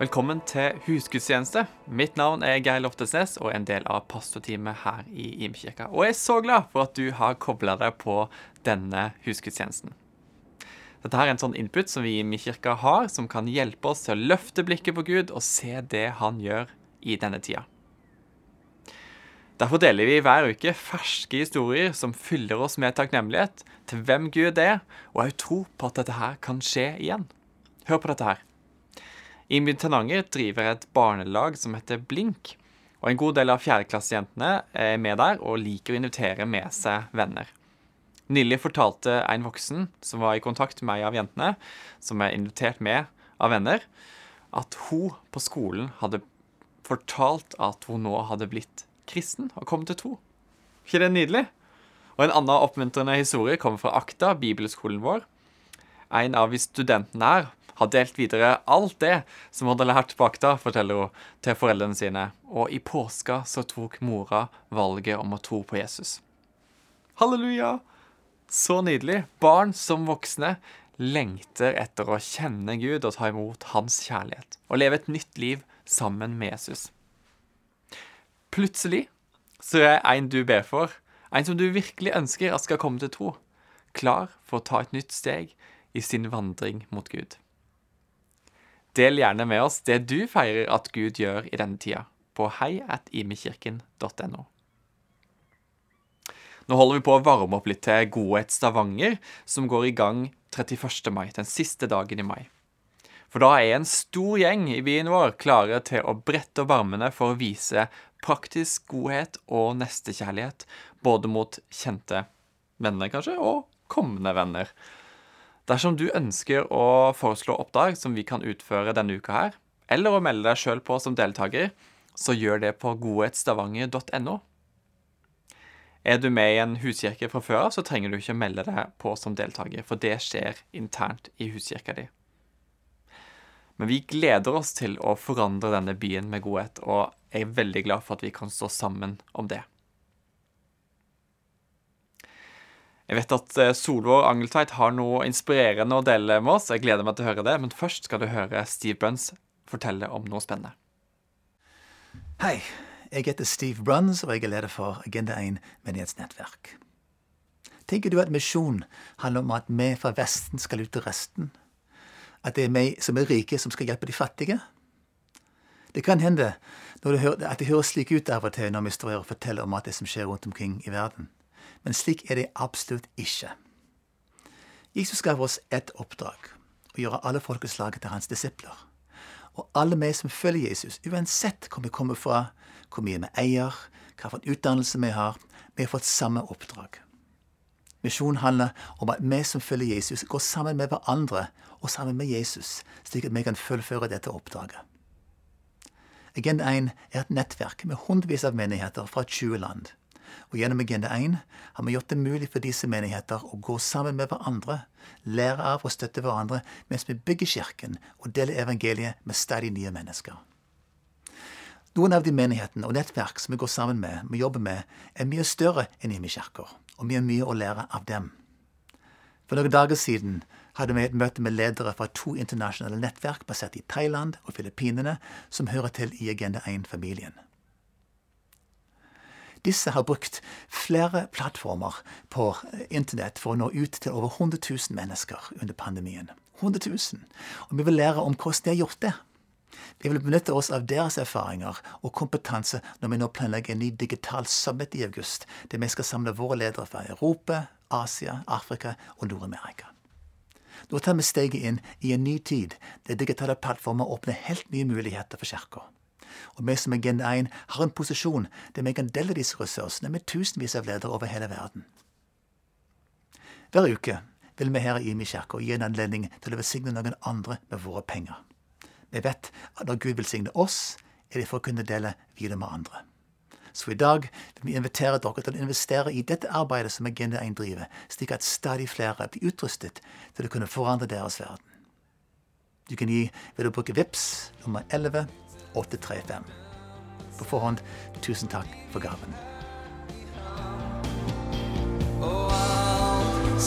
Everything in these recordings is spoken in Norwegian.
Velkommen til husgudstjeneste. Mitt navn er Geir Loftesnes og er en del av pastorteamet her i Imkirka. Og jeg er så glad for at du har kobla deg på denne husgudstjenesten. Dette her er en sånn input som vi i Imkirka har, som kan hjelpe oss til å løfte blikket på Gud og se det han gjør i denne tida. Derfor deler vi hver uke ferske historier som fyller oss med takknemlighet til hvem Gud er, og òg tro på at dette her kan skje igjen. Hør på dette her. Imi Tananger driver et barnelag som heter Blink. Og en god del av fjerdeklassejentene er med der og liker å invitere med seg venner. Nylig fortalte en voksen som var i kontakt med ei av jentene, som er invitert med av venner, at hun på skolen hadde fortalt at hun nå hadde blitt kristen og kommet til tro. ikke det nydelig? Og En annen oppmuntrende historie kommer fra Akta, bibelskolen vår. En av studentene her har delt videre alt det som hun hadde lært på akta, forteller hun til foreldrene sine. Og i påska så tok mora valget om å tro på Jesus. Halleluja! Så nydelig. Barn som voksne lengter etter å kjenne Gud og ta imot hans kjærlighet. Og leve et nytt liv sammen med Jesus. Plutselig så er en du ber for, en som du virkelig ønsker at skal komme til tro, klar for å ta et nytt steg i sin vandring mot Gud. Del gjerne med oss det du feirer at Gud gjør i denne tida, på heiatimekirken.no. Nå holder vi på å varme opp litt til Godhet Stavanger, som går i gang 31. mai, den siste dagen i mai. For da er en stor gjeng i byen vår klare til å brette opp armene for å vise praktisk godhet og nestekjærlighet, både mot kjente venner, kanskje, og kommende venner. Dersom du ønsker å foreslå oppdrag som vi kan utføre denne uka her, eller å melde deg sjøl på som deltaker, så gjør det på godhetsstavanger.no. Er du med i en huskirke fra før av, så trenger du ikke melde deg på som deltaker, for det skjer internt i huskirka di. Men vi gleder oss til å forandre denne byen med godhet, og er veldig glad for at vi kan stå sammen om det. Jeg vet at eh, Solvår Angeltveit har noe inspirerende å dele med oss. Jeg gleder meg til å høre det, men først skal du høre Steve Bruns fortelle om noe spennende. Hei, jeg heter Steve Bruns, og jeg er leder for Agenda 1 menighetsnettverk. Tenker du at misjon handler om at vi fra Vesten skal ut til resten? At det er vi som er rike, som skal hjelpe de fattige? Det kan hende det hører, at det høres slik ut av og til når vi står her og forteller om alt det som skjer rundt omkring i verden. Men slik er det absolutt ikke. Jesus gav oss ett oppdrag å gjøre alle folkeslaget til hans disipler. Og alle vi som følger Jesus, uansett hvor vi kommer fra, hvor mye vi eier, hva for utdannelse vi har, vi har fått samme oppdrag. Misjon handler om at vi som følger Jesus, går sammen med hverandre og sammen med Jesus, slik at vi kan fullføre dette oppdraget. Agenda 1 er et nettverk med hundrevis av menigheter fra 20 land. Og gjennom Agenda 1 har vi gjort det mulig for disse menigheter å gå sammen med hverandre, lære av og støtte hverandre mens vi bygger kirken og deler evangeliet med stadig nye mennesker. Noen av de menighetene og nettverk som vi går sammen med, vi jobber med, er mye større enn Imi kirker, og vi har mye å lære av dem. For noen dager siden hadde vi et møte med ledere fra to internasjonale nettverk basert i Thailand og Filippinene, som hører til i Agenda 1-familien. Disse har brukt flere plattformer på internett for å nå ut til over 100 000 mennesker under pandemien. 100 000. Og vi vil lære om hvordan de har gjort det. Vi vil benytte oss av deres erfaringer og kompetanse når vi nå planlegger en ny digital summit i august, der vi skal samle våre ledere fra Europa, Asia, Afrika og Nord-Amerika. Nå tar vi steget inn i en ny tid, der digitale plattformer åpner helt nye muligheter for Kirka. Og vi som er Gen 1 har en posisjon der vi kan dele disse ressursene med tusenvis av ledere over hele verden. Hver uke vil vi her i Imi kirke gi en anledning til å velsigne noen andre med våre penger. Vi vet at når Gud velsigner oss, er det for å kunne dele videre med andre. Så i dag vil vi invitere dere til å investere i dette arbeidet som Agenda 1 driver, slik at stadig flere blir utrustet til å kunne forandre deres verden. Du kan gi ved å bruke VIPS nummer 11 835. På forhånd, tusen takk for gaven. Og alt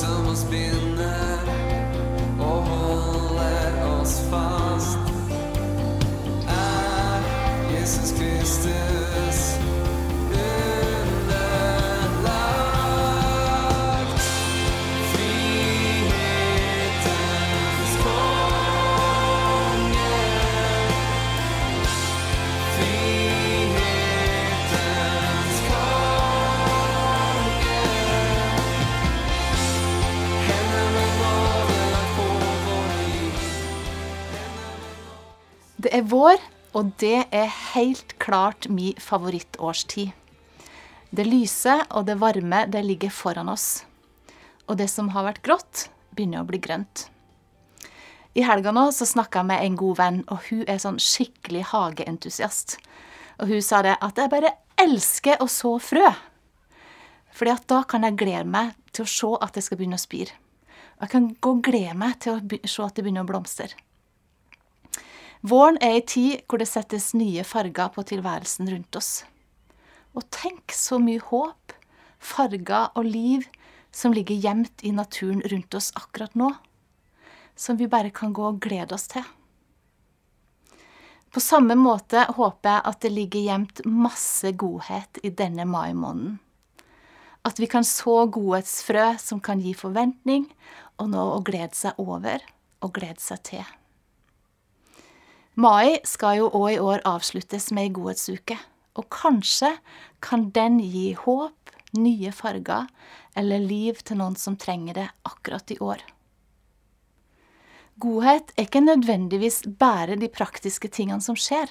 er vår, og det er helt klart min favorittårstid. Det lyse og det varme, det ligger foran oss. Og det som har vært grått, begynner å bli grønt. I helga nå så snakka jeg med en god venn, og hun er sånn skikkelig hageentusiast. Og hun sa det at jeg bare elsker å så frø. Fordi at da kan jeg glede meg til å se at det skal begynne å spire. Og jeg kan gå og glede meg til å se at det begynner å blomstre. Våren er ei tid hvor det settes nye farger på tilværelsen rundt oss. Og tenk så mye håp, farger og liv som ligger gjemt i naturen rundt oss akkurat nå. Som vi bare kan gå og glede oss til. På samme måte håper jeg at det ligger gjemt masse godhet i denne mai-måneden. At vi kan så godhetsfrø som kan gi forventning, og nå å glede seg over og glede seg til. Mai skal jo òg i år avsluttes med ei godhetsuke, og kanskje kan den gi håp, nye farger eller liv til noen som trenger det akkurat i år. Godhet er ikke nødvendigvis bare de praktiske tingene som skjer.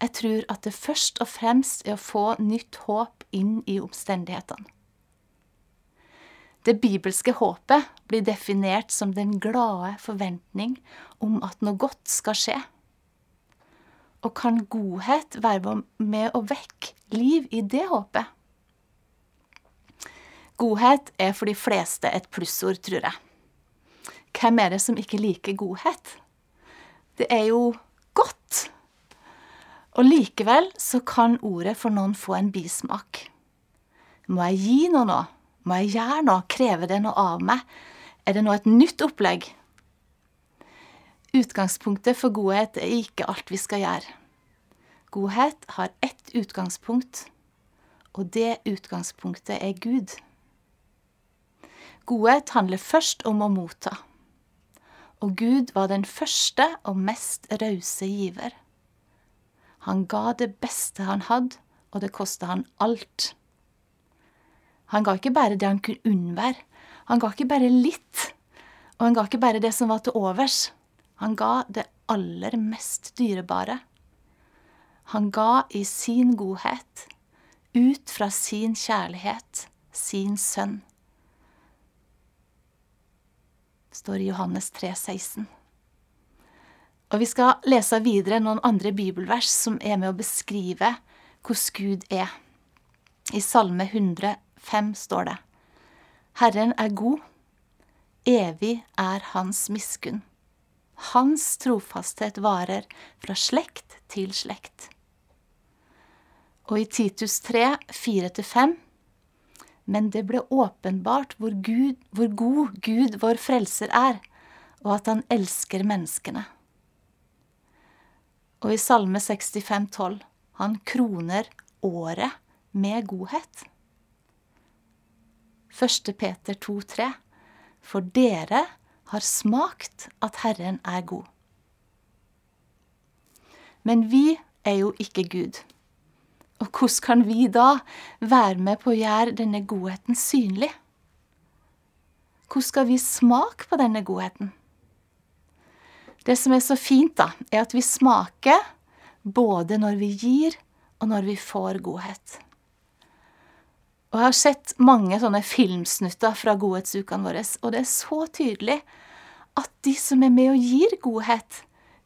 Jeg tror at det først og fremst er å få nytt håp inn i omstendighetene. Det bibelske håpet blir definert som den glade forventning om at noe godt skal skje. Og kan godhet være med å vekke liv i det håpet? Godhet er for de fleste et plussord, tror jeg. Hvem er det som ikke liker godhet? Det er jo godt. Og likevel så kan ordet for noen få en bismak. Må jeg gi noe nå? Må jeg gjøre noe? Krever det noe av meg? Er det nå et nytt opplegg? Utgangspunktet for godhet er ikke alt vi skal gjøre. Godhet har ett utgangspunkt, og det utgangspunktet er Gud. Godhet handler først om å motta og Gud var den første og mest rause giver. Han ga det beste han hadde, og det kosta han alt. Han ga ikke bare det han kunne unnvære, han ga ikke bare litt, og han ga ikke bare det som var til overs. Han ga det aller mest dyrebare. Han ga i sin godhet, ut fra sin kjærlighet, sin sønn står i Johannes 3, 16. Og vi skal lese videre noen andre bibelvers som er med å beskrive hvordan Gud er. I Salme 105 står det Herren er god, evig er hans miskunn. Hans trofasthet varer fra slekt til slekt. Og i Titus 3, 4-5 men det ble åpenbart hvor, Gud, hvor god Gud, vår frelser, er, og at han elsker menneskene. Og i Salme 65, 12, han kroner året med godhet. 1. Peter 2,3.: for dere har smakt at Herren er god. Men vi er jo ikke Gud. Og hvordan kan vi da være med på å gjøre denne godheten synlig? Hvordan skal vi smake på denne godheten? Det som er så fint, da, er at vi smaker både når vi gir, og når vi får godhet. Og Jeg har sett mange sånne filmsnutter fra godhetsukene våre, og det er så tydelig at de som er med og gir godhet,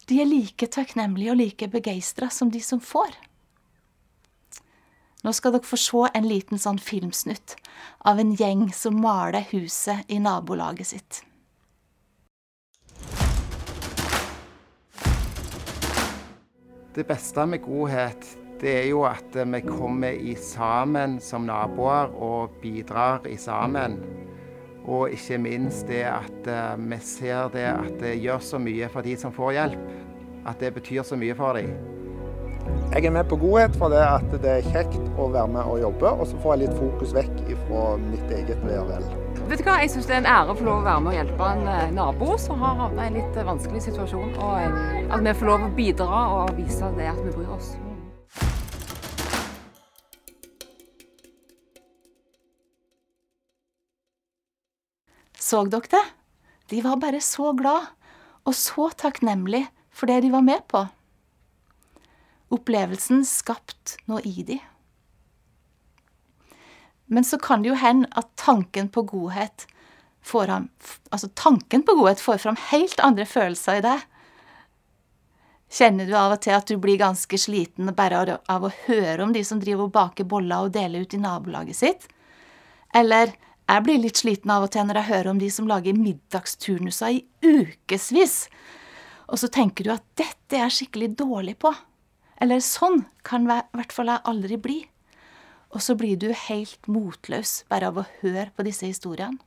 de er like takknemlige og like begeistra som de som får. Nå skal dere få se en liten sånn filmsnutt av en gjeng som maler huset i nabolaget sitt. Det beste med godhet, det er jo at vi kommer i sammen som naboer og bidrar i sammen. Og ikke minst det at eh, vi ser det at det gjør så mye for de som får hjelp. At det betyr så mye for dem. Jeg er med på godhet for det at det er kjekt å være med og jobbe, og så får jeg litt fokus vekk fra mitt eget ve og vel. Vet du hva, Jeg syns det er en ære å få lov å være med og hjelpe en eh, nabo som har havnet i en litt eh, vanskelig situasjon. Og at vi får lov å bidra og vise det at vi bryr oss. Så dere det? De var bare så glad og så takknemlig for det de var med på. opplevelsen skapt noe i de. Men så kan det jo hende at tanken på godhet får ham, altså tanken på godhet får fram helt andre følelser i deg. Kjenner du av og til at du blir ganske sliten bare av å høre om de som driver og baker boller og deler ut i nabolaget sitt? Eller jeg blir litt sliten av og til når jeg hører om de som lager middagsturnuser i ukevis. Og så tenker du at dette er jeg skikkelig dårlig på. Eller sånn kan i hvert fall jeg aldri bli. Og så blir du helt motløs bare av å høre på disse historiene.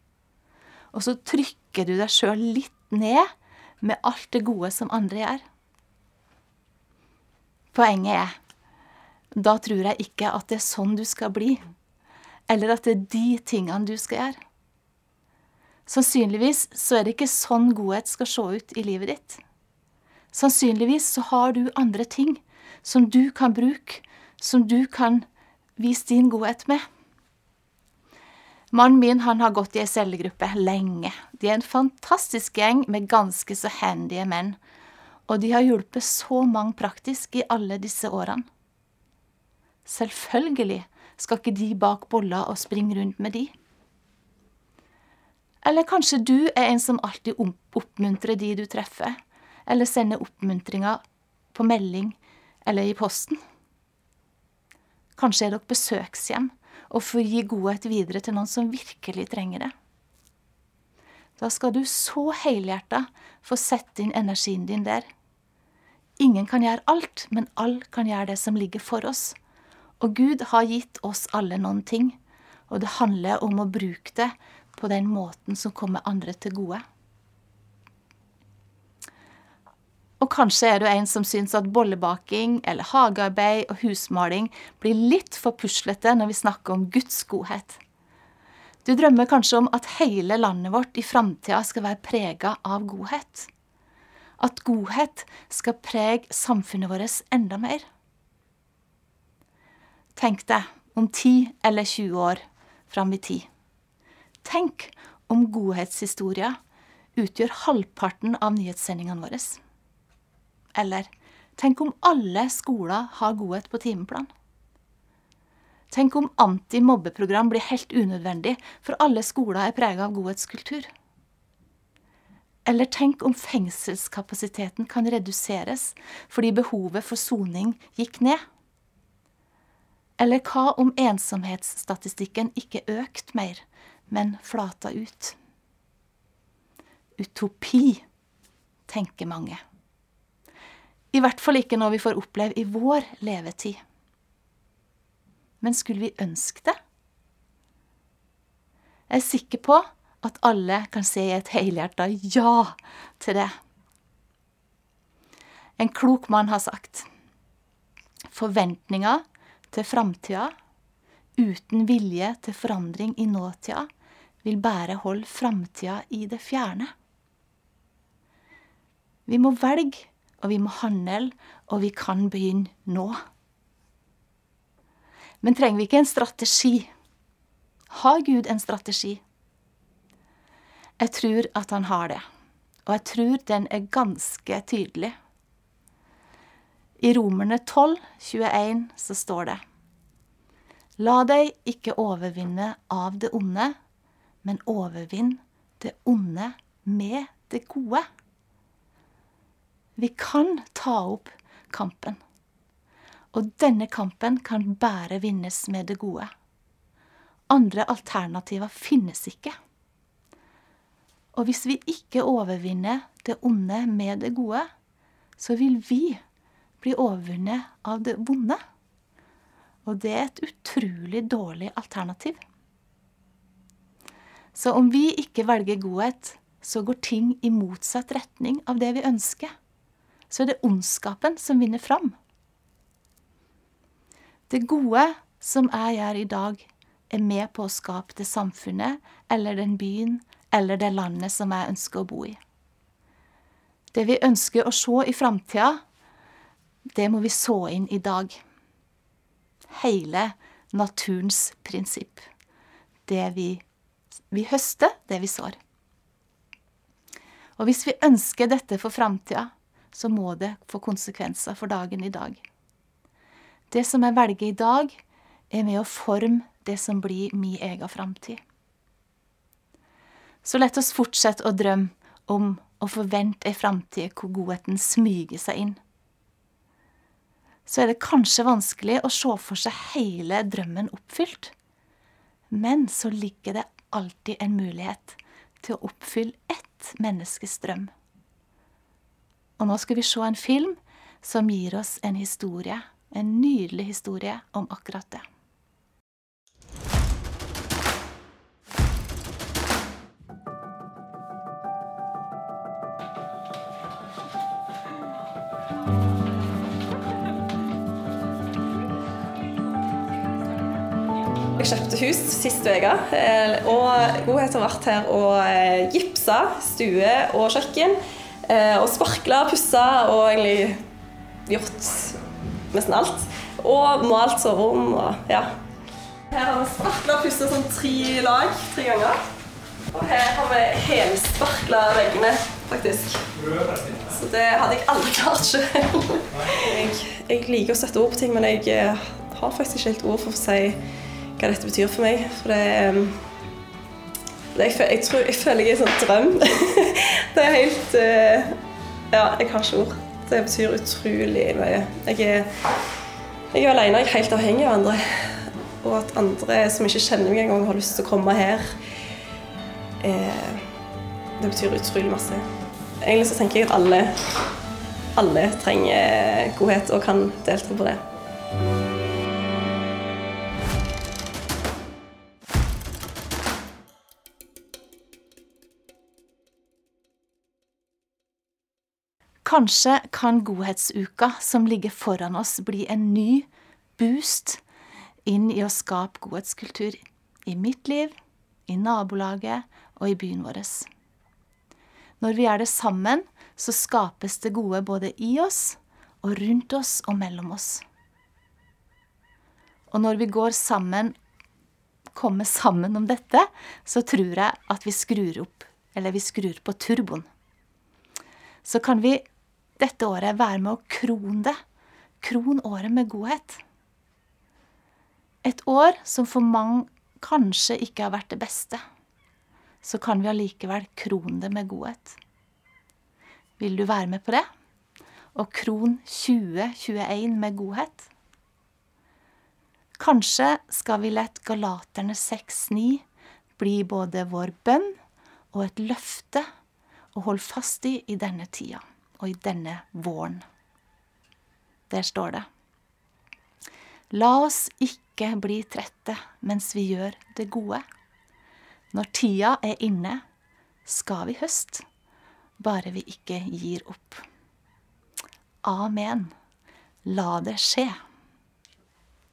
Og så trykker du deg sjøl litt ned med alt det gode som andre gjør. Poenget er da tror jeg ikke at det er sånn du skal bli, eller at det er de tingene du skal gjøre. Sannsynligvis så er det ikke sånn godhet skal se ut i livet ditt. Sannsynligvis så har du andre ting som du kan bruke, som du kan vise din godhet med. Mannen min han har gått i ei cellegruppe lenge. De er en fantastisk gjeng med ganske så handy menn. Og de har hjulpet så mange praktisk i alle disse årene. Selvfølgelig skal ikke de bak bolla og springe rundt med de. Eller kanskje du er en som alltid oppmuntrer de du treffer, eller sender oppmuntringer på melding eller i posten. Kanskje er dere besøkshjem og får gi godhet videre til noen som virkelig trenger det. Da skal du så helhjerta få sette inn energien din der. Ingen kan gjøre alt, men alle kan gjøre det som ligger for oss. Og Gud har gitt oss alle noen ting, og det handler om å bruke det på den måten som kommer andre til gode. Og kanskje er du en som syns at bollebaking eller hagearbeid og husmaling blir litt for puslete når vi snakker om Guds godhet. Du drømmer kanskje om at hele landet vårt i framtida skal være prega av godhet. At godhet skal prege samfunnet vårt enda mer. Tenk deg om 10 eller 20 år fram i tid. Tenk om godhetshistorier utgjør halvparten av nyhetssendingene våre. Eller tenk om alle skoler har godhet på timeplan? Tenk om antimobbeprogram blir helt unødvendig, for alle skoler er prega av godhetskultur? Eller tenk om fengselskapasiteten kan reduseres fordi behovet for soning gikk ned? Eller hva om ensomhetsstatistikken ikke økt mer, men flata ut? Utopi, tenker mange. I hvert fall ikke når vi får oppleve i vår levetid. Men skulle vi ønske det? Jeg er sikker på at alle kan si et helhjerta ja til det. En klok mann har sagt forventninger til framtida uten vilje til forandring i nåtida vil bare holde framtida i det fjerne. Vi må velge og vi må handle, og vi kan begynne nå. Men trenger vi ikke en strategi? Har Gud en strategi? Jeg tror at han har det, og jeg tror den er ganske tydelig. I Romerne 12, 21 så står det La deg ikke overvinne av det onde, men overvinn det onde med det gode. Vi kan ta opp kampen. Og denne kampen kan bare vinnes med det gode. Andre alternativer finnes ikke. Og hvis vi ikke overvinner det onde med det gode, så vil vi bli overvunnet av det vonde. Og det er et utrolig dårlig alternativ. Så om vi ikke velger godhet, så går ting i motsatt retning av det vi ønsker så er det ondskapen som vinner fram. Det gode som jeg gjør i dag, er med på å skape det samfunnet eller den byen eller det landet som jeg ønsker å bo i. Det vi ønsker å se i framtida, det må vi så inn i dag. Hele naturens prinsipp. Det vi, vi høster, det vi sår. Og hvis vi ønsker dette for framtida, så må det få konsekvenser for dagen i dag. Det som jeg velger i dag, er med å forme det som blir min egen framtid. Så la oss fortsette å drømme om å forvente ei framtid hvor godheten smyger seg inn. Så er det kanskje vanskelig å se for seg hele drømmen oppfylt. Men så ligger det alltid en mulighet til å oppfylle ett menneskes drøm. Og nå skal vi se en film som gir oss en historie, en nydelig historie om akkurat det. Jeg kjøpte hus sist uke, eh, og Godhet har vært her og eh, gipsa stue og kjøkken. eh, Og sparkla, pussa og egentlig gjort nesten alt. Og malt soverom og ja. Her har vi sparkla og pussa sånn tre lag tre ganger. Og her har vi helsparkla veggene, faktisk. Så det hadde jeg aldri klart selv. Jeg, jeg liker å sette ord på ting, men jeg har faktisk ikke helt ord for å si hva dette betyr for meg. For det um, jeg, føl- jeg, tror, jeg føler jeg er en sånn drøm. det er helt eh, Ja, jeg har ikke ord. Det betyr utrolig mye. Jeg er, jeg er alene, jeg er helt avhengig av andre. Og at andre som ikke kjenner meg engang, har lyst til å komme her, eh, det betyr utrolig masse. Egentlig så tenker jeg at alle, alle trenger godhet og kan delta på det. Kanskje kan godhetsuka som ligger foran oss, bli en ny boost inn i å skape godhetskultur i mitt liv, i nabolaget og i byen vår. Når vi er det sammen, så skapes det gode både i oss og rundt oss og mellom oss. Og når vi går sammen, kommer sammen om dette, så tror jeg at vi skrur opp, eller vi skrur på turboen så kan vi dette året være med å krone det. Kron året med godhet. Et år som for mange kanskje ikke har vært det beste. Så kan vi allikevel krone det med godhet. Vil du være med på det? Og kron 2021 med godhet? Kanskje skal vi la Galaterne 6.9 bli både vår bønn og et løfte å holde fast i i denne tida og i denne våren. Der står det. La oss ikke bli trette mens vi gjør det gode. Når tida er inne, skal vi høst, bare vi ikke gir opp. Amen. La det skje.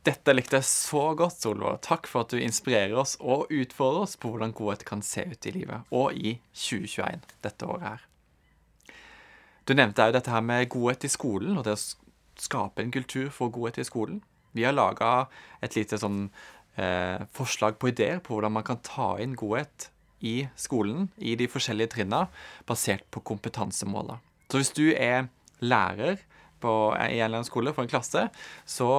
Dette likte jeg så godt, Solvår. Takk for at du inspirerer oss og utfordrer oss på hvordan godhet kan se ut i livet, og i 2021, dette året her. Du nevnte òg dette her med godhet i skolen, og det å skape en kultur for godhet i skolen. Vi har laga et lite sånn eh, forslag på ideer på hvordan man kan ta inn godhet i skolen, i de forskjellige trinna, basert på kompetansemåler. Så hvis du er lærer på, i en eller annen skole for en klasse, så,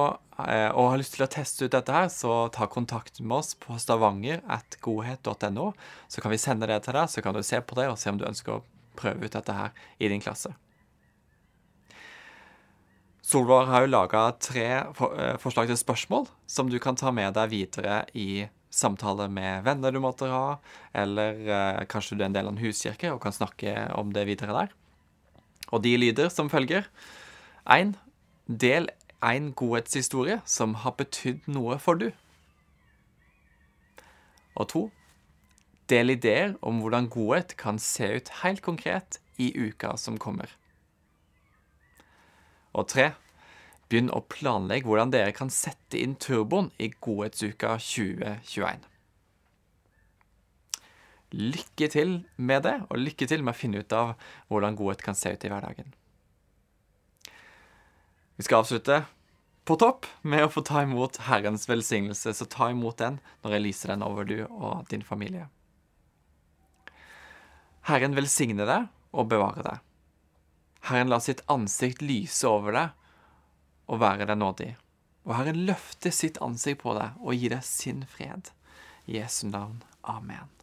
eh, og har lyst til å teste ut dette her, så ta kontakt med oss på stavanger.godhet.no. Så kan vi sende det til deg, så kan du se på det og se om du ønsker å prøve ut dette her i din klasse. Solvår har jo laga tre eh, forslag til spørsmål som du kan ta med deg videre i samtale med venner du måtte ha, eller eh, kanskje du er en del av en huskirke og kan snakke om det videre der. Og de lyder som følger. 1. Del en godhetshistorie som har betydd noe for du. Og to. Del ideer om hvordan godhet kan se ut helt konkret i uka som kommer. Og tre. Begynn å planlegge hvordan dere kan sette inn turboen i Godhetsuka 2021. Lykke til med det, og lykke til med å finne ut av hvordan godhet kan se ut i hverdagen. Vi skal avslutte på topp med å få ta imot Herrens velsignelse, så ta imot den når jeg lyser den over du og din familie. Herren velsigne deg og bevare deg. Herren la sitt ansikt lyse over deg og være deg nådig. Og Herren løfte sitt ansikt på deg og gi deg sin fred. I Jesu navn. Amen.